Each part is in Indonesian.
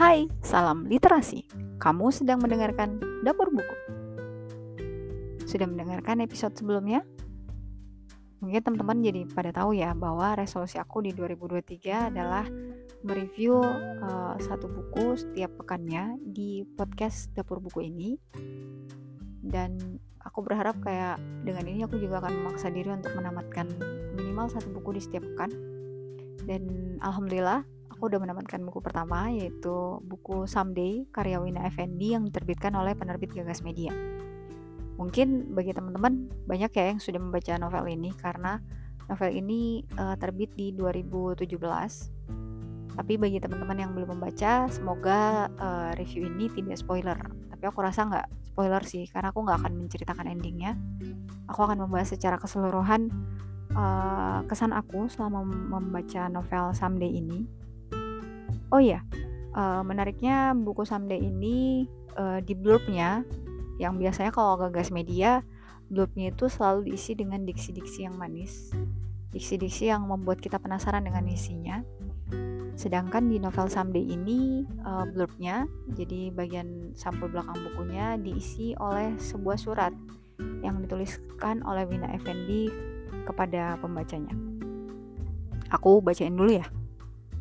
Hai, salam literasi. Kamu sedang mendengarkan Dapur Buku. Sudah mendengarkan episode sebelumnya? Mungkin teman-teman jadi pada tahu ya bahwa resolusi aku di 2023 adalah mereview uh, satu buku setiap pekannya di podcast Dapur Buku ini. Dan aku berharap kayak dengan ini aku juga akan memaksa diri untuk menamatkan minimal satu buku di setiap pekan. Dan alhamdulillah aku udah menamatkan buku pertama yaitu buku Someday karya Wina Effendi yang diterbitkan oleh penerbit Gagas Media. Mungkin bagi teman-teman banyak ya yang sudah membaca novel ini karena novel ini uh, terbit di 2017. Tapi bagi teman-teman yang belum membaca, semoga uh, review ini tidak spoiler. Tapi aku rasa nggak spoiler sih, karena aku nggak akan menceritakan endingnya. Aku akan membahas secara keseluruhan uh, kesan aku selama membaca novel Someday ini Oh iya, uh, menariknya buku Someday ini uh, di blurbnya yang biasanya kalau gagas media blurbnya itu selalu diisi dengan diksi-diksi yang manis, diksi-diksi yang membuat kita penasaran dengan isinya. Sedangkan di novel Someday ini uh, blurbnya, jadi bagian sampul belakang bukunya diisi oleh sebuah surat yang dituliskan oleh Wina Effendi kepada pembacanya. Aku bacain dulu ya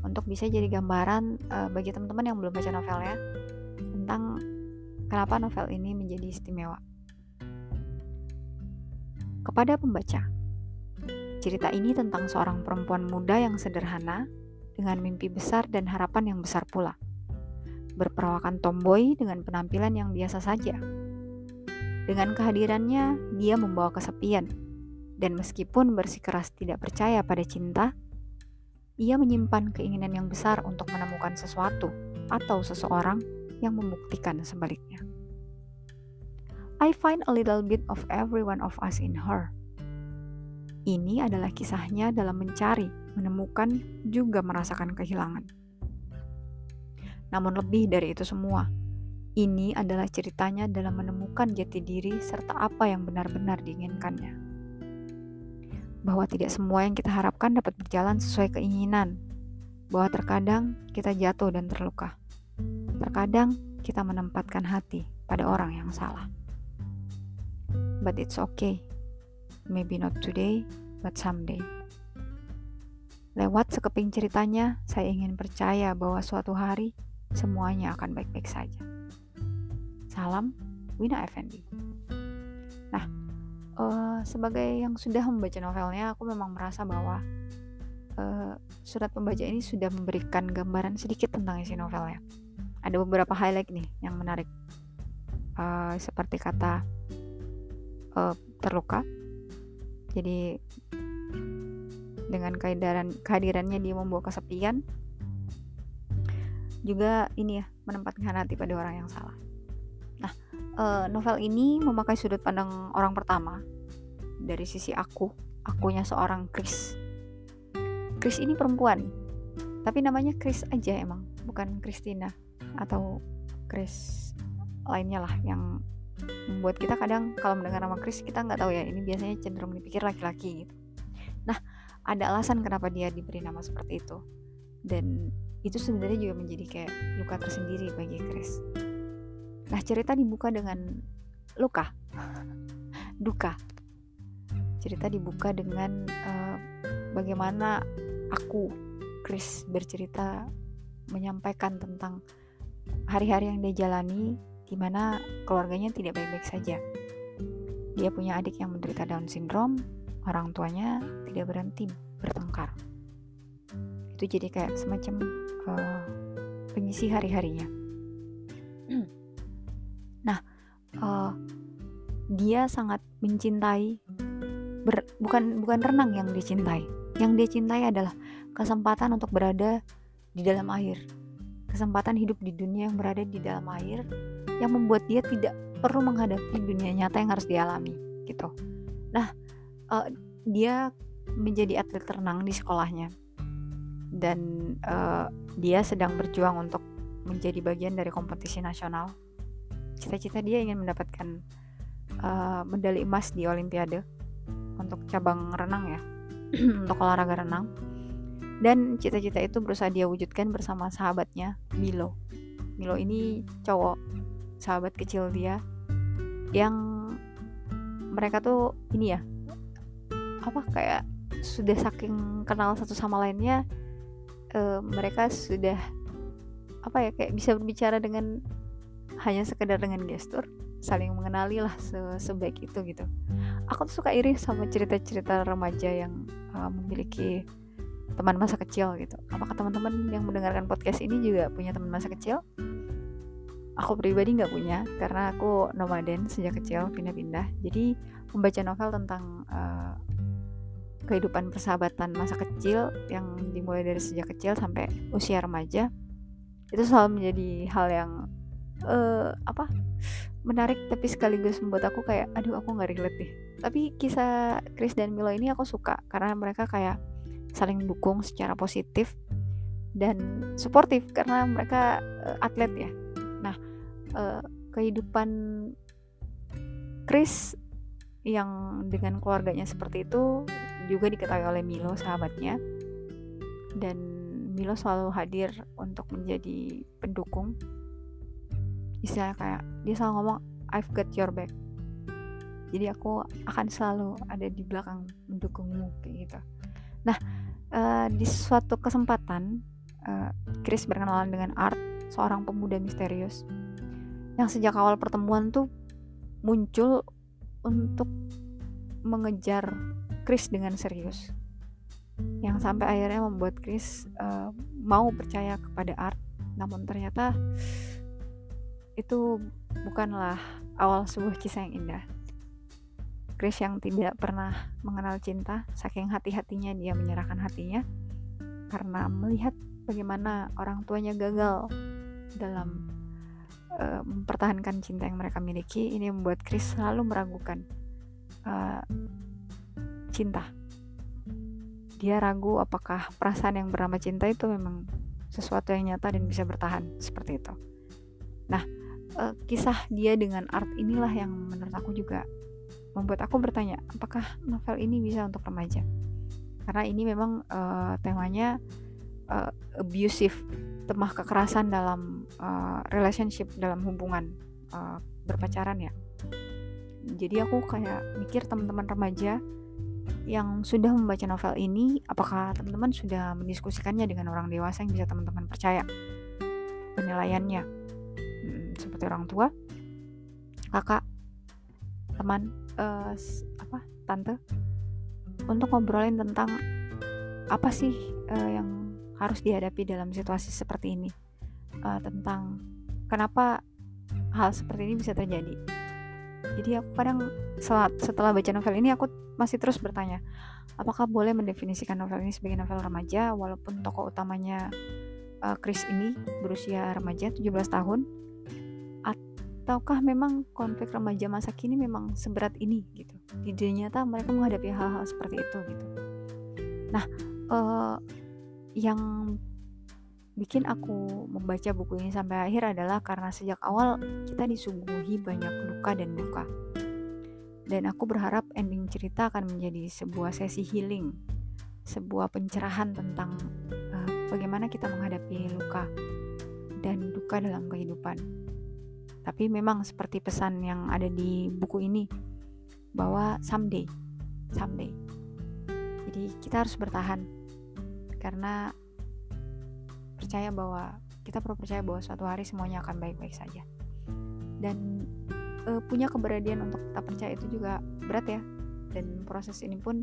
untuk bisa jadi gambaran uh, bagi teman-teman yang belum baca novelnya tentang kenapa novel ini menjadi istimewa. Kepada pembaca, cerita ini tentang seorang perempuan muda yang sederhana dengan mimpi besar dan harapan yang besar pula. Berperawakan tomboy dengan penampilan yang biasa saja. Dengan kehadirannya, dia membawa kesepian. Dan meskipun bersikeras tidak percaya pada cinta, ia menyimpan keinginan yang besar untuk menemukan sesuatu atau seseorang yang membuktikan sebaliknya. I find a little bit of every one of us in her. Ini adalah kisahnya dalam mencari, menemukan, juga merasakan kehilangan. Namun lebih dari itu semua, ini adalah ceritanya dalam menemukan jati diri serta apa yang benar-benar diinginkannya bahwa tidak semua yang kita harapkan dapat berjalan sesuai keinginan, bahwa terkadang kita jatuh dan terluka. Terkadang kita menempatkan hati pada orang yang salah. But it's okay. Maybe not today, but someday. Lewat sekeping ceritanya, saya ingin percaya bahwa suatu hari semuanya akan baik-baik saja. Salam, Wina Effendi. Nah, uh, sebagai yang sudah membaca novelnya aku memang merasa bahwa uh, surat pembaca ini sudah memberikan gambaran sedikit tentang isi novelnya. Ada beberapa highlight nih yang menarik. Uh, seperti kata uh, terluka. Jadi dengan kehadiran kehadirannya dia membawa kesepian. Juga ini ya menempatkan hati pada orang yang salah uh, novel ini memakai sudut pandang orang pertama dari sisi aku, akunya seorang Chris. Chris ini perempuan, tapi namanya Chris aja emang, bukan Christina atau Chris lainnya lah yang membuat kita kadang kalau mendengar nama Chris kita nggak tahu ya ini biasanya cenderung dipikir laki-laki gitu. Nah ada alasan kenapa dia diberi nama seperti itu dan itu sebenarnya juga menjadi kayak luka tersendiri bagi Chris Nah, cerita dibuka dengan luka, duka. Cerita dibuka dengan uh, bagaimana aku, Chris, bercerita menyampaikan tentang hari-hari yang dia jalani di mana keluarganya tidak baik-baik saja. Dia punya adik yang menderita Down syndrome, orang tuanya tidak berhenti bertengkar. Itu jadi kayak semacam uh, pengisi hari-harinya. Nah, uh, dia sangat mencintai ber, bukan bukan renang yang dicintai. Yang dia cintai adalah kesempatan untuk berada di dalam air. Kesempatan hidup di dunia yang berada di dalam air yang membuat dia tidak perlu menghadapi dunia nyata yang harus dialami gitu. Nah, uh, dia menjadi atlet renang di sekolahnya dan uh, dia sedang berjuang untuk menjadi bagian dari kompetisi nasional cita-cita dia ingin mendapatkan uh, medali emas di Olimpiade untuk cabang renang ya untuk olahraga renang. Dan cita-cita itu berusaha dia wujudkan bersama sahabatnya Milo. Milo ini cowok sahabat kecil dia yang mereka tuh ini ya apa kayak sudah saking kenal satu sama lainnya uh, mereka sudah apa ya kayak bisa berbicara dengan hanya sekedar dengan gestur saling mengenali lah se sebaik itu gitu. Aku tuh suka iri sama cerita-cerita remaja yang uh, memiliki teman masa kecil gitu. Apakah teman-teman yang mendengarkan podcast ini juga punya teman masa kecil? Aku pribadi nggak punya karena aku nomaden sejak kecil pindah-pindah. Jadi membaca novel tentang uh, kehidupan persahabatan masa kecil yang dimulai dari sejak kecil sampai usia remaja itu selalu menjadi hal yang uh, apa menarik tapi sekaligus membuat aku kayak aduh aku nggak relate deh. Tapi kisah Chris dan Milo ini aku suka karena mereka kayak saling dukung secara positif dan suportif karena mereka uh, atlet ya. Nah uh, kehidupan Chris yang dengan keluarganya seperti itu juga diketahui oleh Milo sahabatnya. Dan Milo selalu hadir untuk menjadi pendukung istilahnya kayak dia selalu ngomong I've got your back. Jadi aku akan selalu ada di belakang mendukungmu kayak gitu. Nah uh, di suatu kesempatan uh, Chris berkenalan dengan Art seorang pemuda misterius yang sejak awal pertemuan tuh muncul untuk mengejar Chris dengan serius. Yang sampai akhirnya membuat Chris uh, mau percaya kepada Art namun ternyata itu bukanlah awal sebuah kisah yang indah. Chris yang tidak pernah mengenal cinta saking hati-hatinya dia menyerahkan hatinya karena melihat bagaimana orang tuanya gagal dalam uh, mempertahankan cinta yang mereka miliki ini membuat Chris selalu meragukan uh, cinta. Dia ragu apakah perasaan yang bernama cinta itu memang sesuatu yang nyata dan bisa bertahan seperti itu. Nah uh, kisah dia dengan art inilah yang menurut aku juga membuat aku bertanya apakah novel ini bisa untuk remaja? Karena ini memang uh, temanya uh, abusive temah kekerasan dalam uh, relationship dalam hubungan uh, berpacaran ya. Jadi aku kayak mikir teman-teman remaja yang sudah membaca novel ini apakah teman-teman sudah mendiskusikannya dengan orang dewasa yang bisa teman-teman percaya? Penilaiannya seperti orang tua kakak teman uh, apa tante untuk ngobrolin tentang apa sih uh, yang harus dihadapi dalam situasi seperti ini. Uh, tentang kenapa hal seperti ini bisa terjadi. Jadi aku kadang setelah, baca novel ini aku masih terus bertanya apakah boleh mendefinisikan novel ini sebagai novel remaja? Walaupun tokoh utamanya uh, Chris ini berusia remaja 17 tahun ataukah memang konflik remaja masa kini memang seberat ini gitu di dunia nyata mereka menghadapi hal-hal seperti itu gitu nah uh, yang bikin aku membaca buku ini sampai akhir adalah karena sejak awal kita disuguhi banyak luka dan duka. Dan aku berharap ending cerita akan menjadi sebuah sesi healing, sebuah pencerahan tentang uh, bagaimana kita menghadapi luka dan duka dalam kehidupan. Tapi memang seperti pesan yang ada di buku ini bahwa someday, someday. Jadi kita harus bertahan. Karena percaya bahwa kita perlu percaya bahwa suatu hari semuanya akan baik-baik saja. Dan e, punya keberanian untuk tetap percaya itu juga berat ya. Dan proses ini pun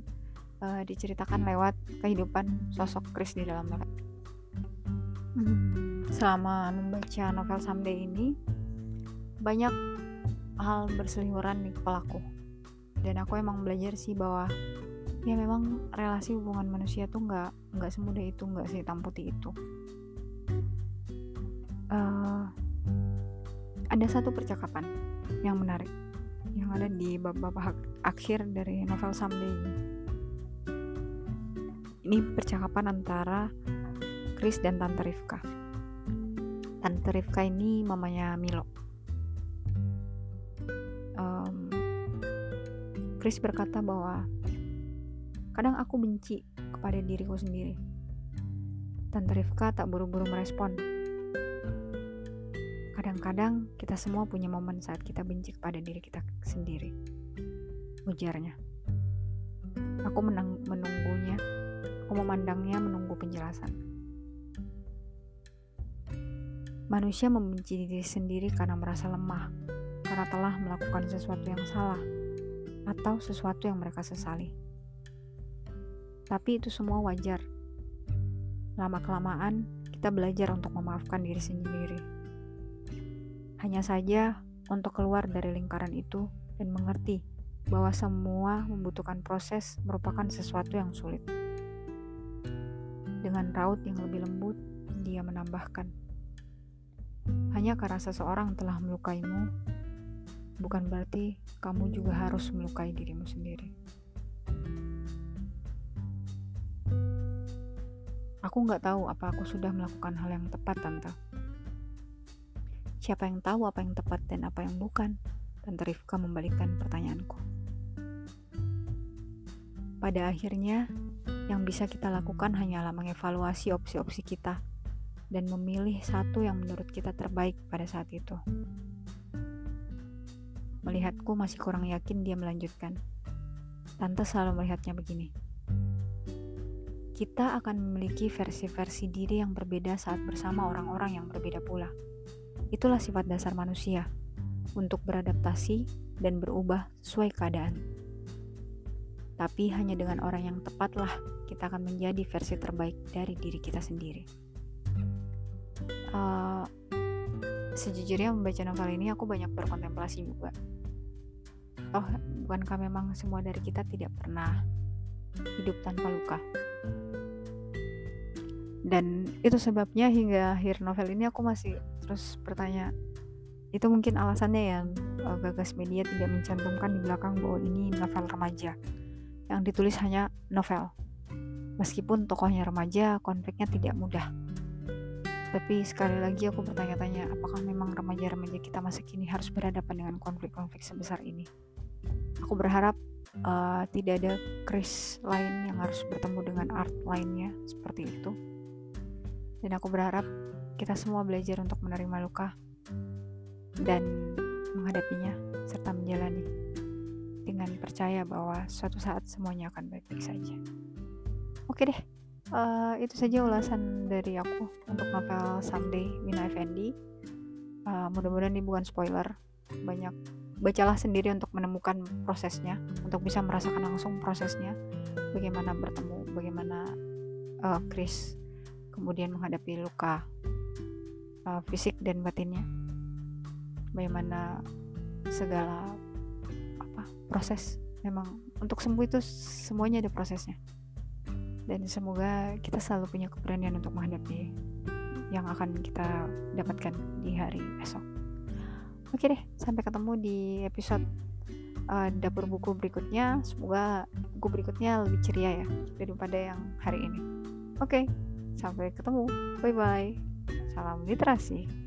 e, diceritakan lewat kehidupan sosok Chris di dalam novel hmm, selama membaca novel Someday ini banyak hal berseliweran di kepalaku dan aku emang belajar sih bahwa ya memang relasi hubungan manusia tuh nggak nggak semudah itu nggak sehitam putih itu. Uh, ada satu percakapan yang menarik yang ada di bab-bab akhir dari novel Someday ini. Ini percakapan antara Chris dan Tante Rifka. Tante Rifka ini mamanya Milo Chris berkata bahwa Kadang aku benci kepada diriku sendiri. Tante Rifka tak buru-buru merespon. Kadang-kadang kita semua punya momen saat kita benci kepada diri kita sendiri. Ujarnya. Aku menang menunggunya. Aku memandangnya menunggu penjelasan. Manusia membenci diri sendiri karena merasa lemah, karena telah melakukan sesuatu yang salah, atau sesuatu yang mereka sesali. Tapi itu semua wajar. Lama-kelamaan, kita belajar untuk memaafkan diri sendiri. Hanya saja, untuk keluar dari lingkaran itu dan mengerti bahwa semua membutuhkan proses merupakan sesuatu yang sulit. Dengan raut yang lebih lembut, dia menambahkan, "Hanya karena seseorang telah melukaimu, bukan berarti kamu juga harus melukai dirimu sendiri." Aku nggak tahu apa aku sudah melakukan hal yang tepat, Tante. Siapa yang tahu apa yang tepat dan apa yang bukan? Tante Rifka membalikkan pertanyaanku. Pada akhirnya, yang bisa kita lakukan hanyalah mengevaluasi opsi-opsi kita dan memilih satu yang menurut kita terbaik pada saat itu. Melihatku masih kurang yakin dia melanjutkan. Tante selalu melihatnya begini kita akan memiliki versi-versi diri yang berbeda saat bersama orang-orang yang berbeda pula. Itulah sifat dasar manusia untuk beradaptasi dan berubah sesuai keadaan. Tapi hanya dengan orang yang tepatlah kita akan menjadi versi terbaik dari diri kita sendiri. Uh, sejujurnya membaca novel ini aku banyak berkontemplasi juga. Oh, bukankah memang semua dari kita tidak pernah hidup tanpa luka? dan itu sebabnya hingga akhir novel ini aku masih terus bertanya itu mungkin alasannya yang uh, gagas media tidak mencantumkan di belakang bahwa ini novel remaja yang ditulis hanya novel meskipun tokohnya remaja konfliknya tidak mudah tapi sekali lagi aku bertanya-tanya apakah memang remaja-remaja kita masa kini harus berhadapan dengan konflik-konflik sebesar ini? Aku berharap uh, tidak ada Chris lain yang harus bertemu dengan art lainnya seperti itu. Dan aku berharap kita semua belajar untuk menerima luka dan menghadapinya serta menjalani dengan percaya bahwa suatu saat semuanya akan baik-baik saja. Oke deh, uh, itu saja ulasan dari aku untuk novel Someday Wina Effendi. Uh, mudah-mudahan ini bukan spoiler. Banyak bacalah sendiri untuk menemukan prosesnya, untuk bisa merasakan langsung prosesnya, bagaimana bertemu, bagaimana uh, Chris kemudian menghadapi luka uh, fisik dan batinnya bagaimana segala apa proses memang untuk sembuh itu semuanya ada prosesnya dan semoga kita selalu punya keberanian untuk menghadapi yang akan kita dapatkan di hari esok. Oke deh, sampai ketemu di episode uh, dapur buku berikutnya. Semoga buku berikutnya lebih ceria ya daripada yang hari ini. Oke. Sampai ketemu. Bye bye. Salam literasi.